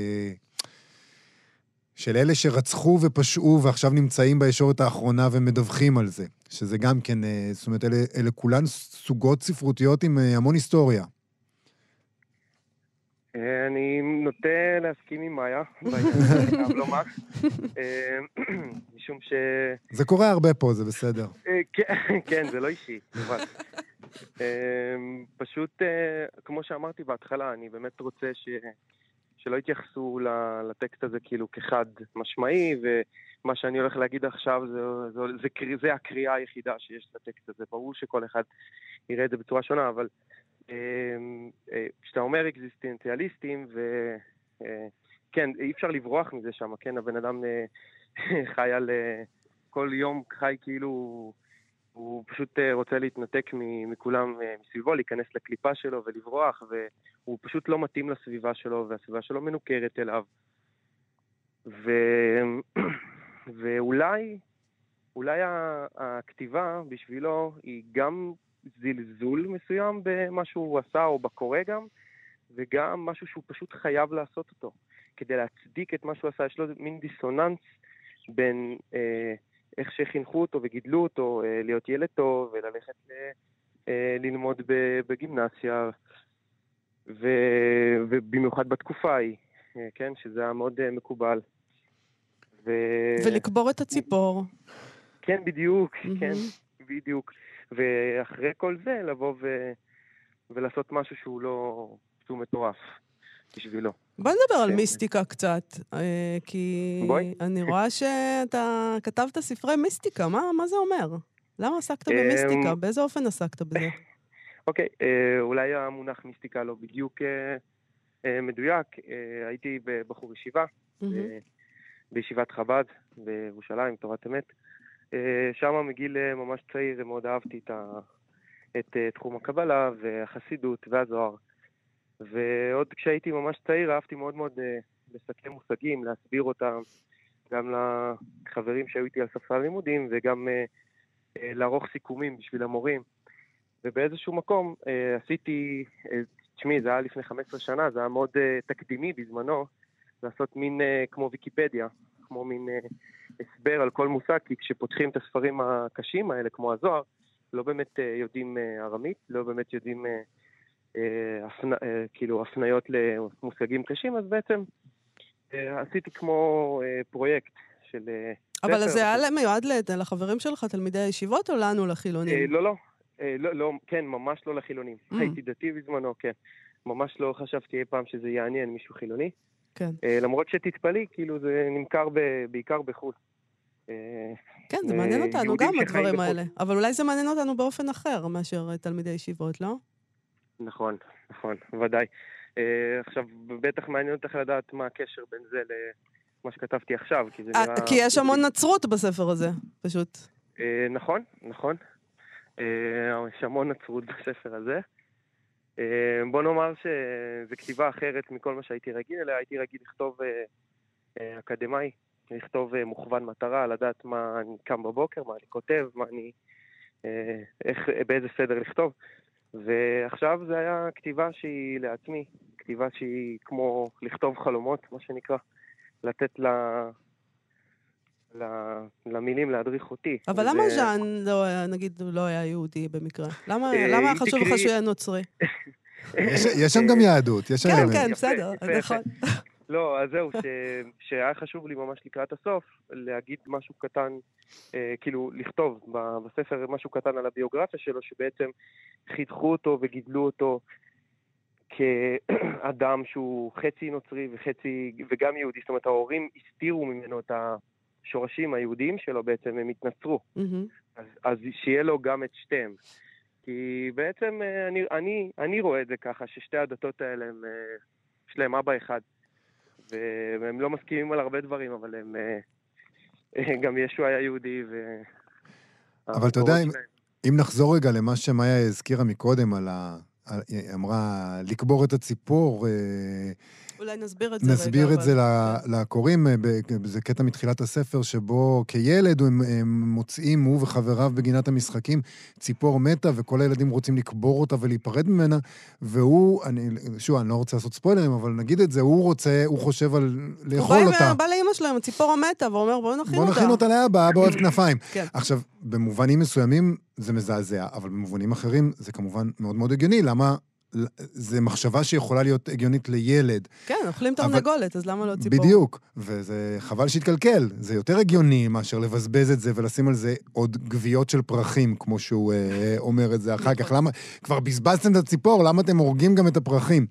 של אלה שרצחו ופשעו ועכשיו נמצאים בישורת האחרונה ומדווחים על זה. שזה גם כן, זאת אומרת, אלה, אלה כולן סוגות ספרותיות עם המון היסטוריה. אני נוטה להסכים עם מאיה, חייב לומר. *clears throat* משום ש... זה קורה הרבה פה, זה בסדר. *laughs* כן, זה לא אישי, כמובן. פשוט, כמו שאמרתי בהתחלה, אני באמת רוצה ש... שלא יתייחסו לטקסט הזה כאילו כחד משמעי, ומה שאני הולך להגיד עכשיו זה, זה, זה, זה, זה הקריאה היחידה שיש לטקסט הזה. ברור שכל אחד יראה את זה בצורה שונה, אבל אה, כשאתה אומר אקזיסטנציאליסטים, וכן, אה, אי אפשר לברוח מזה שם, כן? הבן אדם אה, *laughs* חי על... כל יום חי כאילו... הוא פשוט רוצה להתנתק מכולם מסביבו, להיכנס לקליפה שלו ולברוח, והוא פשוט לא מתאים לסביבה שלו, והסביבה שלו מנוכרת אליו. ו... *clears throat* ואולי, אולי הכתיבה בשבילו היא גם זלזול מסוים במה שהוא עשה או בקורא גם, וגם משהו שהוא פשוט חייב לעשות אותו. כדי להצדיק את מה שהוא עשה, יש לו מין דיסוננס בין אה, איך שחינכו אותו וגידלו אותו, אה, להיות ילד טוב וללכת ל, אה, ללמוד בגימנסיה, ו, ובמיוחד בתקופה ההיא, אה, כן, שזה היה מאוד אה, מקובל. ו... ולקבור את הציפור. כן, בדיוק, mm-hmm. כן, בדיוק. ואחרי כל זה לבוא ו... ולעשות משהו שהוא לא... שהוא מטורף בשבילו. בוא נדבר על כן. מיסטיקה קצת, אה, כי בואי. אני רואה *laughs* שאתה כתבת ספרי מיסטיקה, מה, מה זה אומר? למה עסקת במיסטיקה? אמ, באיזה אופן עסקת בזה? *laughs* אוקיי, אה, אולי המונח מיסטיקה לא בדיוק אה, מדויק. הייתי בבחור ישיבה, בישיבת חב"ד בירושלים, תורת אמת. אה, שם מגיל אה, ממש צעיר מאוד אהבתי את, ה... את אה, תחום הקבלה והחסידות והזוהר. ועוד כשהייתי ממש צעיר אהבתי מאוד מאוד לסכם מושגים, להסביר אותם גם לחברים שהיו איתי על ספסל הלימודים וגם לערוך סיכומים בשביל המורים. ובאיזשהו מקום עשיתי, תשמעי, זה היה לפני 15 שנה, זה היה מאוד תקדימי בזמנו, לעשות מין כמו ויקיפדיה, כמו מין הסבר על כל מושג, כי כשפותחים את הספרים הקשים האלה, כמו הזוהר, לא באמת אה, יודעים אה, ארמית, לא באמת יודעים אה, הפנ... כאילו הפניות למושגים קשים, אז בעצם עשיתי כמו פרויקט של... אבל זה היה מיועד לחברים שלך, תלמידי הישיבות, או לנו, לחילונים? לא, לא. לא, לא, כן, ממש לא לחילונים. Mm. הייתי דתי בזמנו, כן. ממש לא חשבתי אי פעם שזה יעניין מישהו חילוני. כן. למרות שתתפלאי, כאילו זה נמכר בעיקר בחוץ. כן, זה מעניין אותנו גם, הדברים האלה. אבל אולי זה מעניין אותנו באופן אחר מאשר תלמידי ישיבות, לא? נכון, נכון, ודאי. אה, עכשיו, בטח מעניין אותך לדעת מה הקשר בין זה למה שכתבתי עכשיו, כי זה אה, נראה... כי יש המון נצרות בספר הזה, פשוט. אה, נכון, נכון. יש המון נצרות *laughs* בספר הזה. בוא נאמר שזו כתיבה אחרת מכל מה שהייתי רגיל אליה, הייתי רגיל לכתוב אקדמאי, לכתוב אה, מוכוון מטרה, לדעת מה אני קם בבוקר, מה אני כותב, מה אני... אה, איך, באיזה סדר לכתוב. ועכשיו זה היה כתיבה שהיא לעצמי, כתיבה שהיא כמו לכתוב חלומות, מה שנקרא, לתת לה... למילים להדריך אותי. אבל. למה ז'אן, לא, נגיד, לא היה יהודי במקרה? למה, למה חשוב לך שהוא יהיה נוצרי? יש שם גם יהדות, יש שם... כן, כן, בסדר, נכון. *laughs* לא, אז זהו, ש... שהיה חשוב לי ממש לקראת הסוף להגיד משהו קטן, אה, כאילו לכתוב בספר משהו קטן על הביוגרפיה שלו, שבעצם חיתכו אותו וגידלו אותו כאדם שהוא חצי נוצרי וחצי, וגם יהודי, זאת אומרת ההורים הסתירו ממנו את השורשים היהודיים שלו בעצם, הם התנצרו. Mm-hmm. אז, אז שיהיה לו גם את שתיהם. כי בעצם אה, אני, אני, אני רואה את זה ככה, ששתי הדתות האלה, הם, אה, יש להם אבא אחד. והם לא מסכימים על הרבה דברים, אבל הם... אה, גם ישו היה יהודי, ו... אבל אתה יודע, אם, אם נחזור רגע למה שמאיה הזכירה מקודם, על ה... היא אמרה, לקבור את הציפור, אולי נסביר את זה נסביר רגע. את אבל... זה לקוראים, אה, זה קטע מתחילת הספר, שבו כילד הם, הם מוצאים, הוא וחבריו בגינת המשחקים, ציפור מתה, וכל הילדים רוצים לקבור אותה ולהיפרד ממנה, והוא, אני, שוב, אני לא רוצה לעשות ספוילרים, אבל נגיד את זה, הוא רוצה, הוא חושב על לאכול אותה. הוא בא לאמא שלו עם הציפור המתה, ואומר, בואו נכין אותה. בואו נכין אותה לאבא, אבא אוהב כנפיים. כן. עכשיו, במובנים מסוימים זה מזעזע, אבל במובנים אחרים זה כמובן מאוד מאוד הגיוני. למה זה מחשבה שיכולה להיות הגיונית לילד. כן, אוכלים תרנגולת, אז למה לא ציפור? בדיוק, וזה חבל שיתקלקל. זה יותר הגיוני מאשר לבזבז את זה ולשים על זה עוד גוויות של פרחים, כמו שהוא אה, אומר את זה אחר כך. נכון. למה, כבר בזבזתם את הציפור, למה אתם הורגים גם את הפרחים?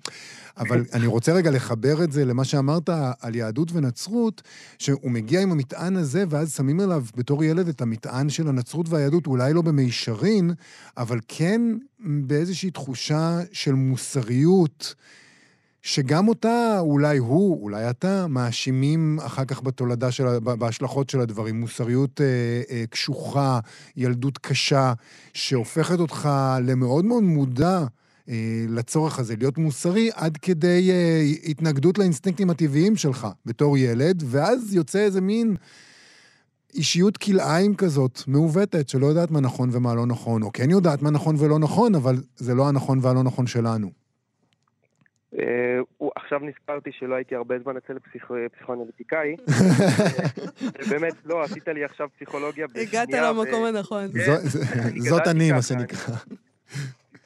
אבל *laughs* אני רוצה רגע לחבר את זה למה שאמרת על יהדות ונצרות, שהוא מגיע עם המטען הזה, ואז שמים עליו בתור ילד את המטען של הנצרות והיהדות, אולי לא במישרין, אבל כן באיזושהי תחושה של מוסריות. שגם אותה, אולי הוא, אולי אתה, מאשימים אחר כך בתולדה של, בהשלכות של הדברים. מוסריות אה, אה, קשוחה, ילדות קשה, שהופכת אותך למאוד מאוד מודע לצורך הזה, להיות מוסרי, עד כדי אה, התנגדות לאינסטינקטים הטבעיים שלך בתור ילד, ואז יוצא איזה מין... אישיות כלאיים כזאת, מעוותת, שלא יודעת מה נכון ומה לא נכון, או כן יודעת מה נכון ולא נכון, אבל זה לא הנכון והלא נכון שלנו. אה, עכשיו נזכרתי שלא הייתי הרבה זמן אצל פסיכואנליטיקאי. *laughs* באמת, לא, עשית לי עכשיו פסיכולוגיה בשנייה. הגעת למקום הנכון. *laughs* זאת אני, מה שנקרא.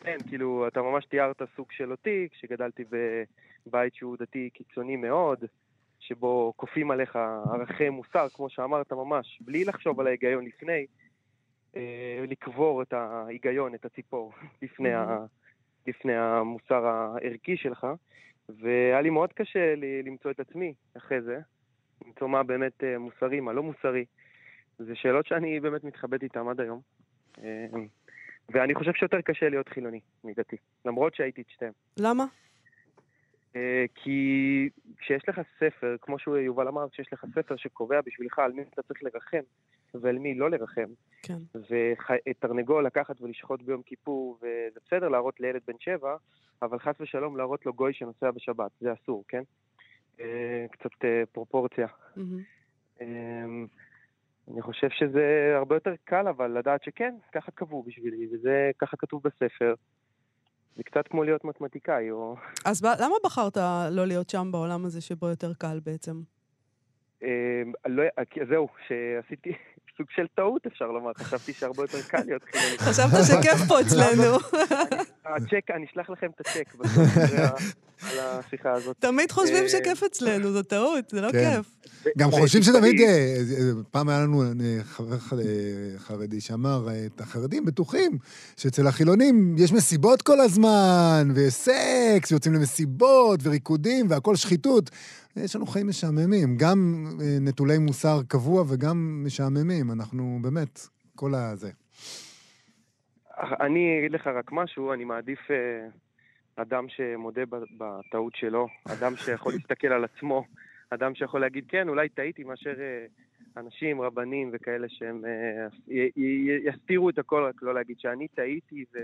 כן, כאילו, אתה ממש תיארת סוג של אותי, כשגדלתי בבית שהוא דתי קיצוני מאוד, שבו כופים עליך ערכי מוסר, כמו שאמרת ממש, בלי לחשוב על ההיגיון לפני, אה, לקבור את ההיגיון, את הציפור, *laughs* לפני, ה, לפני המוסר הערכי שלך. והיה לי מאוד קשה לי, למצוא את עצמי אחרי זה, למצוא מה באמת אה, מוסרי, מה לא מוסרי. זה שאלות שאני באמת מתחבט איתן עד היום. אה, ואני חושב שיותר קשה להיות חילוני מדתי, למרות שהייתי את שתיהם. למה? Uh, כי כשיש לך ספר, כמו שיובל אמר, כשיש לך ספר שקובע בשבילך על מי אתה צריך לרחם ועל מי לא לרחם, כן. ותרנגול לקחת ולשחוט ביום כיפור, וזה בסדר להראות לילד בן שבע, אבל חס ושלום להראות לו גוי שנוסע בשבת, זה אסור, כן? Uh, קצת uh, פרופורציה. Mm-hmm. אני חושב שזה הרבה יותר קל, אבל לדעת שכן, ככה קבעו בשבילי, וזה ככה כתוב בספר. זה קצת כמו להיות מתמטיקאי, או... אז למה בחרת לא להיות שם בעולם הזה שבו יותר קל בעצם? אה, לא, זהו, שעשיתי *laughs* סוג של טעות, אפשר לומר. חשבתי שהרבה יותר קל להיות חילוני. *laughs* חשבת שכיף פה אצלנו. *laughs* הצ'ק, אני אשלח לכם את הצ'ק על השיחה הזאת. תמיד חושבים אה, שכיף אצלנו, זו טעות, זה לא כן. כיף. גם חושבים שתמיד, אה, פעם היה לנו חבר חרדי שאמר, את החרדים בטוחים שאצל החילונים יש מסיבות כל הזמן, ויש סקס, ויוצאים למסיבות, וריקודים, והכל שחיתות. יש לנו חיים משעממים, גם אה, נטולי מוסר קבוע וגם משעממים. אנחנו באמת, כל הזה. אני אגיד לך רק משהו, אני מעדיף אה, אדם שמודה בטעות שלו, אדם שיכול להסתכל על עצמו, אדם שיכול להגיד, כן, אולי טעיתי, מאשר אה, אנשים, רבנים וכאלה שהם יסתירו את הכל, רק לא להגיד שאני טעיתי ו...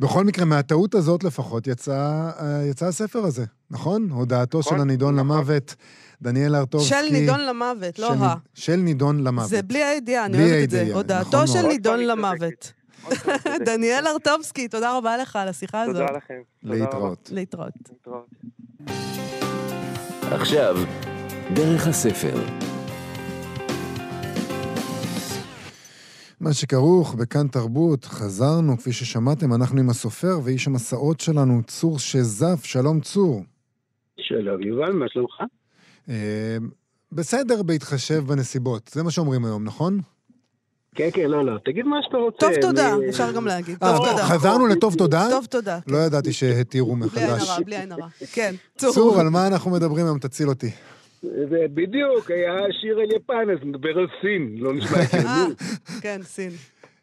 בכל מקרה, מהטעות הזאת לפחות יצא, אה, יצא הספר הזה, נכון? הודעתו נכון, של הנידון נכון. למוות, דניאל ארטובסקי. של נידון למוות, לא של- ה. של נידון למוות. זה בלי הידיעה, אני בלי אוהבת את זה. הידיעה, הודעתו נכון של. נידון למוות. דניאל ארטובסקי, תודה רבה לך על השיחה הזאת. תודה לכם. להתראות. להתראות. להתראות. עכשיו, דרך הספר. מה שכרוך בכאן תרבות, חזרנו, כפי ששמעתם, אנחנו עם הסופר ואיש המסעות שלנו, צור שזף. שלום צור. שלום, יובל, מה שלומך? אה, בסדר בהתחשב בנסיבות, זה מה שאומרים היום, נכון? כן, כן, לא, לא, תגיד מה שאתה רוצה. טוב תודה, אני- אפשר גם להגיד. אה, טוב תודה. חזרנו לטוב תודה? טוב תודה. לא ידעתי שהתירו בלי עין מחדש. הרע, בלי עין הרע. כן, צור. צור, על מה אנחנו מדברים היום? תציל אותי. זה בדיוק, היה שיר על יפן, אז נדבר על סין, לא נשמע כאילו. *laughs* כן, סין.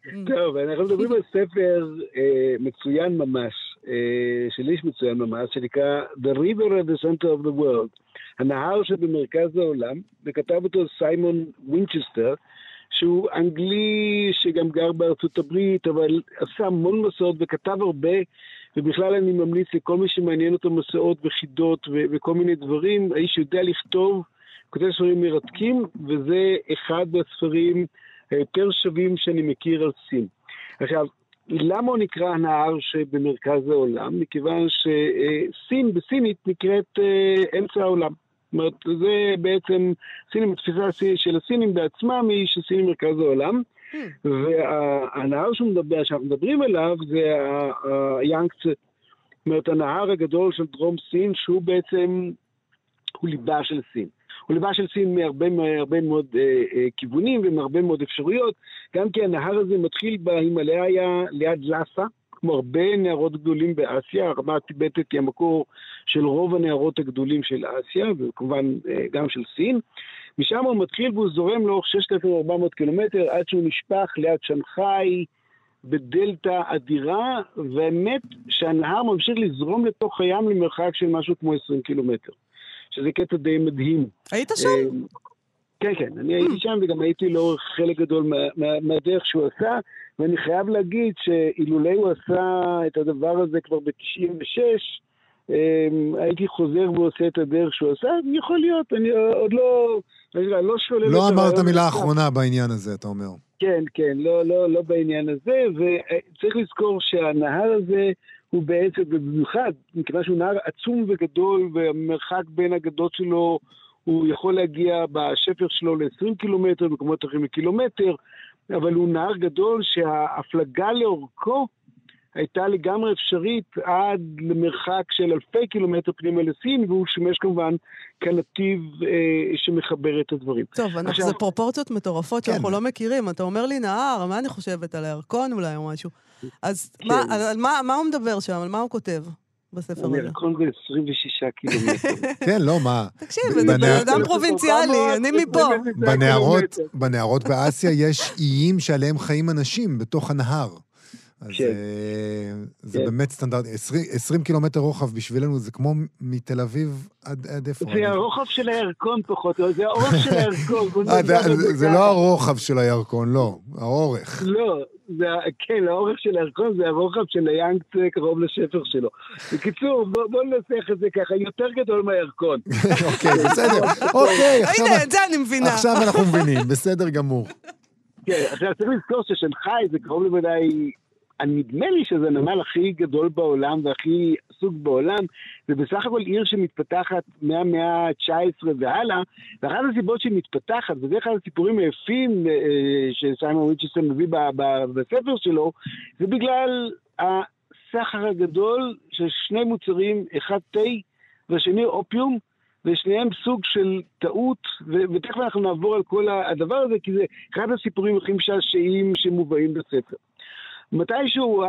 *laughs* טוב, אנחנו מדברים על ספר אה, מצוין ממש, אה, של איש מצוין ממש, שנקרא The River at the Center of the World, הנהר שבמרכז העולם, וכתב אותו סיימון וינצ'סטר, שהוא אנגלי שגם גר בארצות הברית, אבל עשה המון מסעות וכתב הרבה, ובכלל אני ממליץ לכל מי שמעניין אותו מסעות וחידות ו- וכל מיני דברים, האיש יודע לכתוב, כותב ספרים מרתקים, וזה אחד הספרים היותר שווים שאני מכיר על סין. עכשיו, למה הוא נקרא הנהר שבמרכז העולם? מכיוון שסין בסינית נקראת אה, אמצע העולם. זאת אומרת, זה בעצם, סינים, התפיסה של הסינים בעצמם היא שסין היא מרכז העולם. והנהר שהוא מדבר, שאנחנו מדברים עליו זה ה- היאנגצה. זאת אומרת, הנהר הגדול של דרום סין, שהוא בעצם, הוא ליבה של סין. הוא ליבה של סין מהרבה, מהרבה מאוד אה, אה, כיוונים ומהרבה מאוד אפשרויות, גם כי הנהר הזה מתחיל בהימאליה ליד לאסה, כמו הרבה נהרות גדולים באסיה, הרמה הטיבטית היא המקור של רוב הנהרות הגדולים של אסיה, וכמובן אה, גם של סין. משם הוא מתחיל והוא זורם לאורך 6,400 קילומטר עד שהוא נשפך ליד שנגחאי בדלתא אדירה, והאמת שהנהר ממשיך לזרום לתוך הים למרחק של משהו כמו 20 קילומטר. שזה קטע די מדהים. היית שם? אה, כן, כן, אני הייתי שם וגם הייתי לאורך חלק גדול מה, מה, מהדרך שהוא עשה, ואני חייב להגיד שאילולא הוא עשה את הדבר הזה כבר ב-96, הייתי חוזר ועושה את הדרך שהוא עשה, יכול להיות, אני עוד לא, לא שולל לא אמרת מילה. אחרונה בעניין הזה, אתה אומר. כן, כן, לא, לא, לא בעניין הזה, וצריך לזכור שהנהר הזה הוא בעצם, במיוחד, מכיוון שהוא נהר עצום וגדול, והמרחק בין הגדות שלו, הוא יכול להגיע בשפר שלו ל-20 קילומטר, במקומות אחרים לקילומטר, אבל הוא נהר גדול שההפלגה לאורכו הייתה לגמרי אפשרית עד למרחק של אלפי קילומטר פנימה לסין, והוא שימש כמובן כנתיב אה, שמחבר את הדברים. טוב, אנחנו- עכשיו- זה פרופורציות מטורפות כן. שאנחנו לא מכירים. אתה אומר לי נהר, מה אני חושבת על הירקון אולי או משהו? אז כן. מה- על על מה מה הוא מדבר שם? על מה הוא כותב בספר הזה? הירקון זה 26 קילומטר. *laughs* כן, לא, מה? תקשיב, אני בן אדם פרובינציאלי, אני מפה. בנהרות, בנהרות באסיה יש איים שעליהם חיים אנשים בתוך הנהר. אז כן. זה כן. באמת סטנדרט. 20 20 קילומטר רוחב בשבילנו זה כמו מתל אביב עד עד איפה? זה הרוחב של הירקון פחות, או זה האורך של *laughs* הירקון. אה, זה-. לא הרוחב של הירקון, לא, האורך. לא, זה, כן, האורך של הירקון זה הרוחב של היאנגצה קרוב לשפר שלו. בקיצור, בוא, בוא ננסח את זה ככה, יותר גדול מהירקון. *laughs* אוקיי, בסדר. *laughs* אוקיי, עכשיו- הנה, את זה אני מבינה. עכשיו אנחנו מבינים, בסדר גמור. כן, עכשיו צריך לזכור ששנגחאי זה קרוב לוודאי, נדמה לי שזה הנמל הכי גדול בעולם והכי עסוק בעולם, זה בסך הכל עיר שמתפתחת מהמאה ה-19 והלאה, ואחת הסיבות שהיא מתפתחת, וזה אחד הסיפורים היפים אה, שסיימון ריצ'סון מביא בספר שלו, זה בגלל הסחר הגדול של שני מוצרים, אחד תה והשני אופיום, ושניהם סוג של טעות, ו- ותכף אנחנו נעבור על כל הדבר הזה, כי זה אחד הסיפורים הכי משעשעים שמובאים בספר. מתישהו,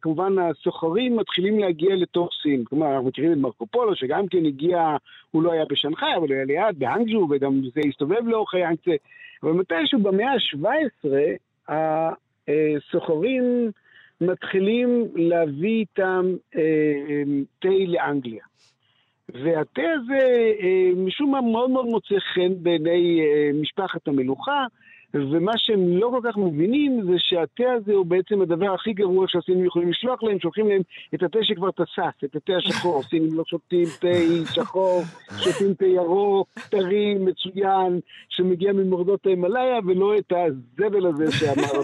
כמובן, הסוחרים מתחילים להגיע לתוך סין. כלומר, אנחנו מכירים את מרקו פולו, שגם כן הגיע, הוא לא היה בשנגחאי, אבל הוא היה ליד, בהאנגז'ו, וגם זה הסתובב לאורך היאנגצה. אבל מתישהו במאה ה-17, הסוחרים מתחילים להביא איתם אה, אה, תה לאנגליה. והתה הזה אה, משום מה מאוד מאוד מוצא חן בעיני אה, משפחת המלוכה, ומה שהם לא כל כך מבינים זה שהתה הזה הוא בעצם הדבר הכי גרוע שהסינים יכולים לשלוח להם, שולחים להם את התה שכבר תסס, את התה השחור. *laughs* סינים לא שותים תה שחור, שותים תה ירוק, טרי, מצוין, שמגיע ממורדות ההימאליה, ולא את הזבל הזה שאמר...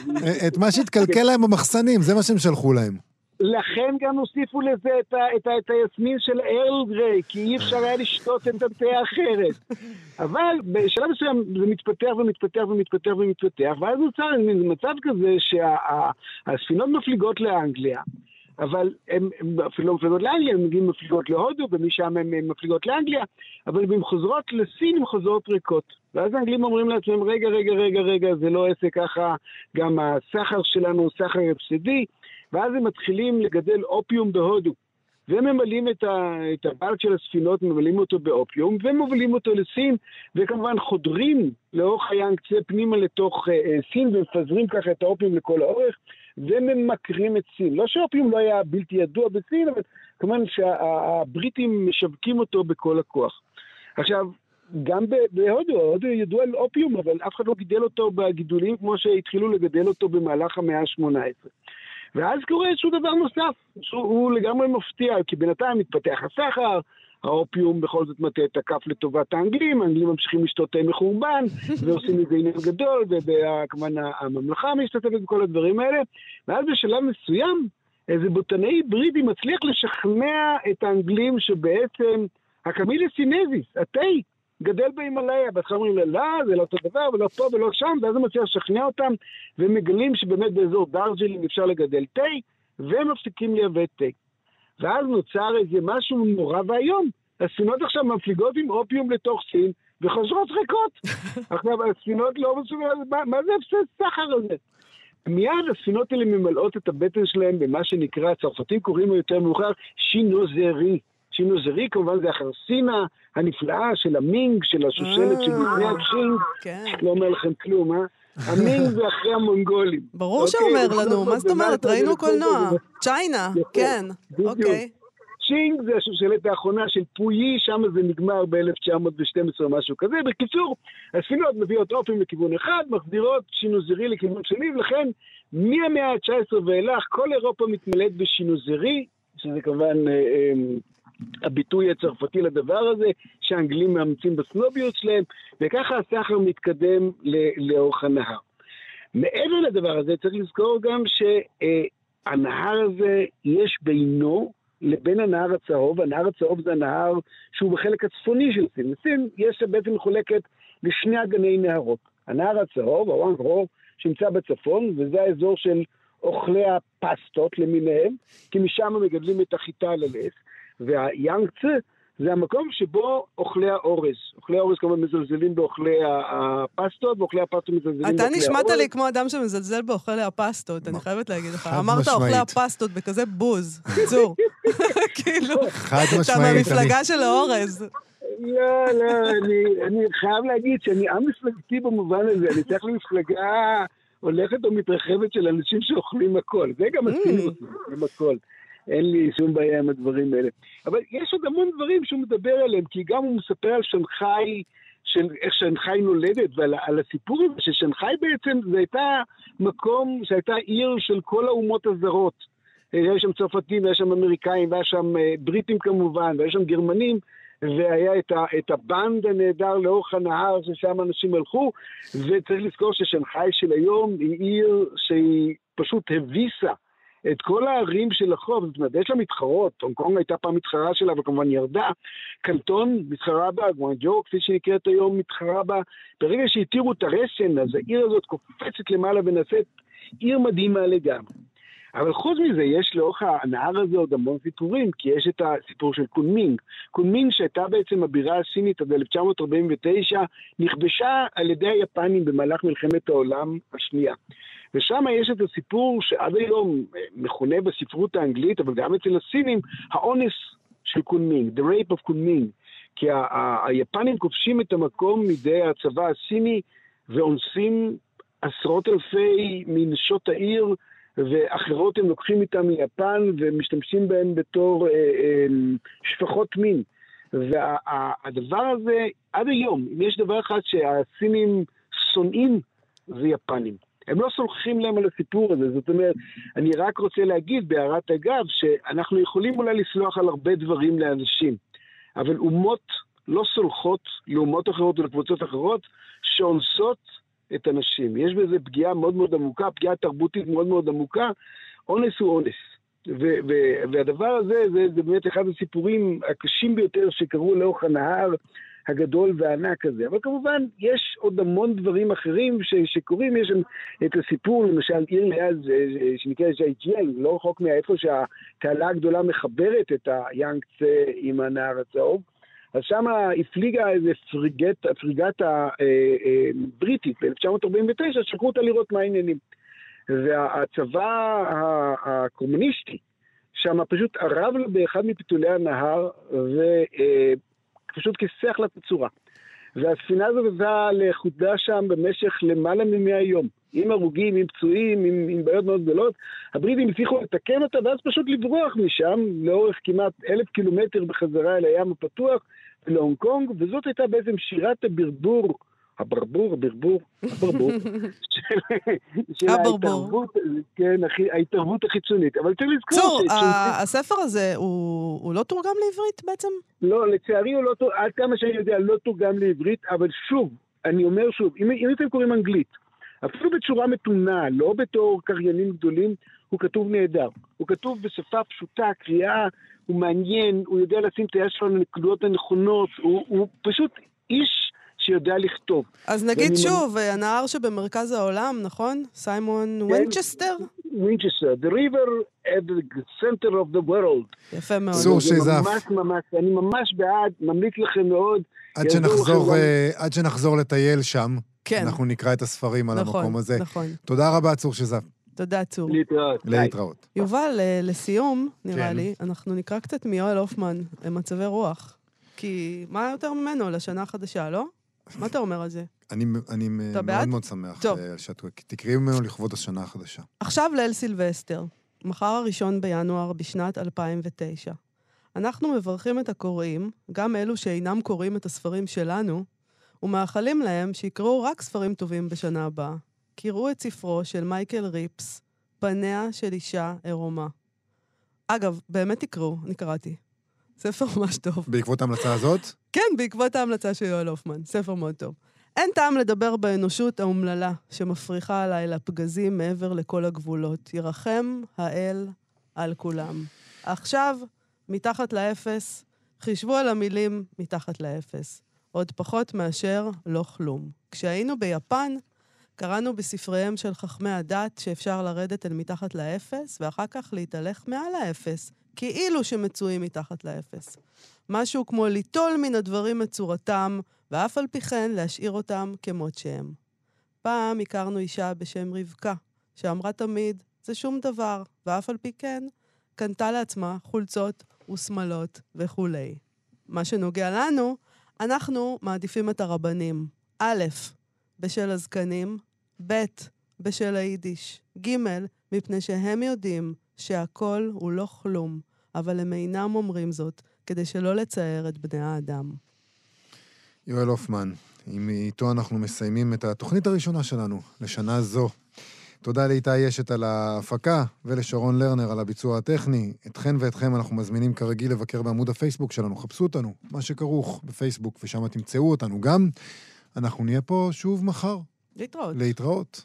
את מה שהתקלקל להם במחסנים, זה מה שהם שלחו להם. לכן גם הוסיפו לזה את, ה, את, ה, את היסמין של ארל גריי, כי אי אפשר היה לשתות את התה האחרת. אבל בשלב מסוים זה מתפתח ומתפתח ומתפתח ומתפתח, ואז נוצר מצב כזה שהספינות שה, מפליגות לאנגליה. אבל הן אפילו מפליגות לאנגליה, הן מגיעים מפליגות להודו, ומשם הן מפליגות לאנגליה, אבל אם הן חוזרות לסין, הן חוזרות ריקות. ואז האנגלים אומרים לעצמם, רגע, רגע, רגע, רגע, זה לא עסק ככה, גם הסחר שלנו הוא סחר הפסדי. ואז הם מתחילים לגדל אופיום בהודו. והם ממלאים את, את הבלט של הספינות, ממלאים אותו באופיום, ומובילים אותו לסין, וכמובן חודרים לאורך הים קצה פנימה לתוך uh, סין, ומפזרים ככה את האופיום לכל האורך, וממכרים את סין. לא שאופיום לא היה בלתי ידוע בסין, אבל כמובן שהבריטים משווקים אותו בכל הכוח. עכשיו, גם בהודו, הודו ידוע על אופיום, אבל אף אחד לא גידל אותו בגידולים כמו שהתחילו לגדל אותו במהלך המאה ה-18. ואז קורה איזשהו דבר נוסף, שהוא לגמרי מפתיע, כי בינתיים מתפתח הסחר, האופיום בכל זאת מטה את הכף לטובת האנגלים, האנגלים ממשיכים לשתות תה מחורבן, *laughs* ועושים מזה עניין גדול, וכמובן הממלכה משתתפת בכל הדברים האלה, ואז בשלב מסוים, איזה בוטנאי בריטי מצליח לשכנע את האנגלים שבעצם ה Camellia sinensis, התה, גדל בהימאליה, בהתחלה אומרים לו, לא, זה לא אותו דבר, ולא פה ולא שם, ואז הוא מצליח לשכנע אותם, ומגלים שבאמת באזור דארג'לינג אפשר לגדל תה, והם מפסיקים לייבא תה. ואז נוצר איזה משהו נורא ואיום. הספינות עכשיו מפליגות עם אופיום לתוך סין, וחוזרות ריקות. *laughs* עכשיו, הספינות לא מסוגלות, מה, מה זה הפסד סחר הזה? מיד הספינות האלה ממלאות את הבטן שלהם במה שנקרא, הצרפתים קוראים לו יותר מאוחר, chinoiserie. chinoiserie כמובן זה החרסינה הנפלאה של המינג, של השושלת של לפני אה, הצ'ינג, כן. לא אומר לכם כלום, אה? המינג זה אחרי המונגולים. ברור אוקיי, לנו, מה זאת אומרת? ראינו קולנוע. צ'יינה, כן, אוקיי. צ'ינג זה השושלת האחרונה של פויי, שם זה נגמר ב-1912 או משהו כזה. בקיצור, הספינות מביאות אופים לכיוון אחד, מחדירות שינוזרי לכיוון שני, ולכן מהמאה ה-19 ואילך כל אירופה מתמלאת בשינוזרי, שזה כמובן אה, אה, הביטוי הצרפתי לדבר הזה, שהאנגלים מאמצים בסנוביות שלהם, וככה הסחר מתקדם לאורך הנהר. מעבר לדבר הזה, צריך לזכור גם שהנהר הזה, יש בינו לבין הנהר הצהוב, הנהר הצהוב זה הנהר שהוא בחלק הצפוני של סין. סין יש בעצם מחולקת לשני אגני נהרות. הנהר הצהוב, הוואנג רו, שנמצא בצפון, וזה האזור של אוכלי הפסטות למיניהם, כי משם מגדלים את החיטה על. והיאנגצה זה המקום שבו אוכלי האורז. אוכלי האורז כמובן מזלזלים באוכלי הפסטות, ואוכלי הפסטות מזלזלים באוכלי האורז. אתה נשמעת לי כמו אדם שמזלזל באוכלי הפסטות, אני חייבת להגיד לך. אמרת אוכלי הפסטות בכזה בוז, בקיצור. *laughs* כאילו, אתה מהמפלגה של האורז. לא, לא, אני חייב להגיד שאני עם מפלגתי במובן הזה, אני צריך למפלגה הולכת או מתרחבת של אנשים שאוכלים הכל. זה גם הסינים עושים הכל. אין לי שום בעיה עם הדברים האלה. אבל יש עוד המון דברים שהוא מדבר עליהם, כי גם הוא מספר על שנגחאי, של איך שנגחאי נולדת, ועל הסיפור הזה, ששנגחאי בעצם זה הייתה מקום, שהייתה עיר של כל האומות הזרות. היה שם צרפתים, והיה שם אמריקאים, והיה שם אה, בריטים כמובן, והיה שם גרמנים, והיה את, ה, את הבנד הנהדר לאורך הנהר ששם אנשים הלכו, וצריך לזכור ששנגחאי של היום היא עיר שהיא פשוט הביסה את כל הערים של החוף, זאת אומרת, יש לה מתחרות, הונג קונג הייתה פעם מתחרה שלה וכמובן ירדה, קנטון מתחרה בה, גואנג'ו, כפי שנקראת היום, מתחרה בה. ברגע שהתירו את הרסן, אז העיר הזאת קופצת למעלה ונעשית עיר מדהימה לגמרי. אבל חוץ מזה, יש לאורך הנהר הזה עוד המון סיפורים, כי יש את הסיפור של קונמינג. קונמינג, שהייתה בעצם הבירה הסינית עד 1949, נכבשה על ידי היפנים במהלך מלחמת העולם השנייה. ושם יש את הסיפור שעד היום אה, מכונה בספרות האנגלית, אבל גם אצל הסינים, האונס של קונמינג, The Rape of קונמינג. כי היפנים כובשים את המקום מידי הצבא הסיני ואונסים עשרות אלפי מנשות העיר, ואחרות הם לוקחים איתם מיפן ומשתמשים בהם בתור אה, אה, שפחות מין. והדבר הזה, עד היום, אם יש דבר אחד שהסינים שונאים זה יפנים. הם לא סולחים להם על הסיפור הזה, זאת אומרת, אני רק רוצה להגיד בהערת אגב, שאנחנו יכולים אולי לסלוח על הרבה דברים לאנשים, אבל אומות לא סולחות לאומות אחרות ולקבוצות אחרות שאונסות את הנשים. יש בזה פגיעה מאוד מאוד עמוקה, פגיעה תרבותית מאוד מאוד עמוקה. אונס הוא אונס. ו- ו- והדבר הזה, זה, זה באמת אחד הסיפורים הקשים ביותר שקרו לאורך הנהר הגדול והענק הזה. אבל כמובן, יש עוד המון דברים אחרים ש- שקורים. יש שם את הסיפור, למשל, עיר ליד אה, שנקרא ז'ייג'יאן, לא רחוק מאיפה שהתעלה הגדולה מחברת את היאנגצה עם הנהר הצהוב. אז שם הפליגה איזה פריגת, פריגת הבריטית ב-1949, שלחו אותה לראות מה העניינים. והצבא הקומוניסטי שם פשוט ערב לה באחד מפיתולי הנהר ופשוט כיסח לה את הצורה. והספינה הזאת הייתה לכודה שם במשך למעלה ממאה יום. עם הרוגים, עם פצועים, עם, עם בעיות מאוד גדולות. הבריטים הצליחו לתקן אותה ואז פשוט לברוח משם לאורך כמעט אלף קילומטר בחזרה אל הים הפתוח ולהונג קונג, וזאת הייתה בעצם שירת הברבור, הברבור, הברבור, הברבור, *laughs* של, של ההתערבות, כן, ההתערבות החיצונית. אבל צריך לזכור... צור, הספר הזה, הוא, הוא לא תורגם לעברית בעצם? לא, לצערי הוא לא תורגם, עד כמה שאני יודע, לא תורגם לעברית, אבל שוב, אני אומר שוב, אם, אם אתם קוראים אנגלית, אפילו בצורה מתונה, לא בתור קריינים גדולים, הוא כתוב נהדר. הוא כתוב בשפה פשוטה, קריאה, הוא מעניין, הוא יודע לשים את היד שלו על הנקודות הנכונות, הוא, הוא פשוט איש שיודע לכתוב. אז נגיד שוב, מ... הנהר שבמרכז העולם, נכון? סיימון כן, וינצ'סטר? וינצ'סטר, The river at the center of the world. יפה מאוד. צור שזף. ממש ממש, אני ממש בעד, ממליץ לכם מאוד. עד שנחזור, אה, עד שנחזור לטייל שם, כן. אנחנו נקרא את הספרים על נכון, המקום הזה. נכון. תודה רבה, צור שזף. תודה, צור. להתראות. להתראות. יובל, אה, לסיום, נראה כן. לי, אנחנו נקרא קצת מיואל הופמן, מצבי רוח. כי מה יותר ממנו לשנה החדשה, לא? מה אתה אומר על זה? אני, אני מאוד בעד? מאוד שמח טוב. אה, שאת תקראי ממנו לכבוד השנה החדשה. עכשיו ליל סילבסטר, מחר הראשון בינואר בשנת 2009. אנחנו מברכים את הקוראים, גם אלו שאינם קוראים את הספרים שלנו, ומאחלים להם שיקראו רק ספרים טובים בשנה הבאה. קראו את ספרו של מייקל ריפס, פניה של אישה עירומה. אגב, באמת תקראו, אני קראתי. ספר ממש טוב. בעקבות ההמלצה הזאת? כן, בעקבות ההמלצה של יואל הופמן. ספר מאוד טוב. אין טעם לדבר באנושות האומללה שמפריחה עליי לפגזים מעבר לכל הגבולות. ירחם האל על כולם. עכשיו, מתחת לאפס, חישבו על המילים מתחת לאפס. עוד פחות מאשר לא כלום. כשהיינו ביפן, קראנו בספריהם של חכמי הדת שאפשר לרדת אל מתחת לאפס, ואחר כך להתהלך מעל האפס, כאילו שמצויים מתחת לאפס. משהו כמו ליטול מן הדברים מצורתם, ואף על פי כן להשאיר אותם כמות שהם. פעם הכרנו אישה בשם רבקה, שאמרה תמיד, זה שום דבר, ואף על פי כן, קנתה לעצמה חולצות ושמלות וכולי. מה שנוגע לנו, אנחנו מעדיפים את הרבנים. א', בשל הזקנים, ב', בשל היידיש, ג', מפני שהם יודעים שהכל הוא לא כלום, אבל הם אינם אומרים זאת כדי שלא לצער את בני האדם. יואל הופמן, איתו אנחנו מסיימים את התוכנית הראשונה שלנו לשנה זו. תודה לאיתי אשת על ההפקה ולשרון לרנר על הביצוע הטכני. אתכן ואתכם אנחנו מזמינים כרגיל לבקר בעמוד הפייסבוק שלנו. חפשו אותנו, מה שכרוך בפייסבוק, ושם תמצאו אותנו גם. אנחנו נהיה פה שוב מחר. להתראות. להתראות.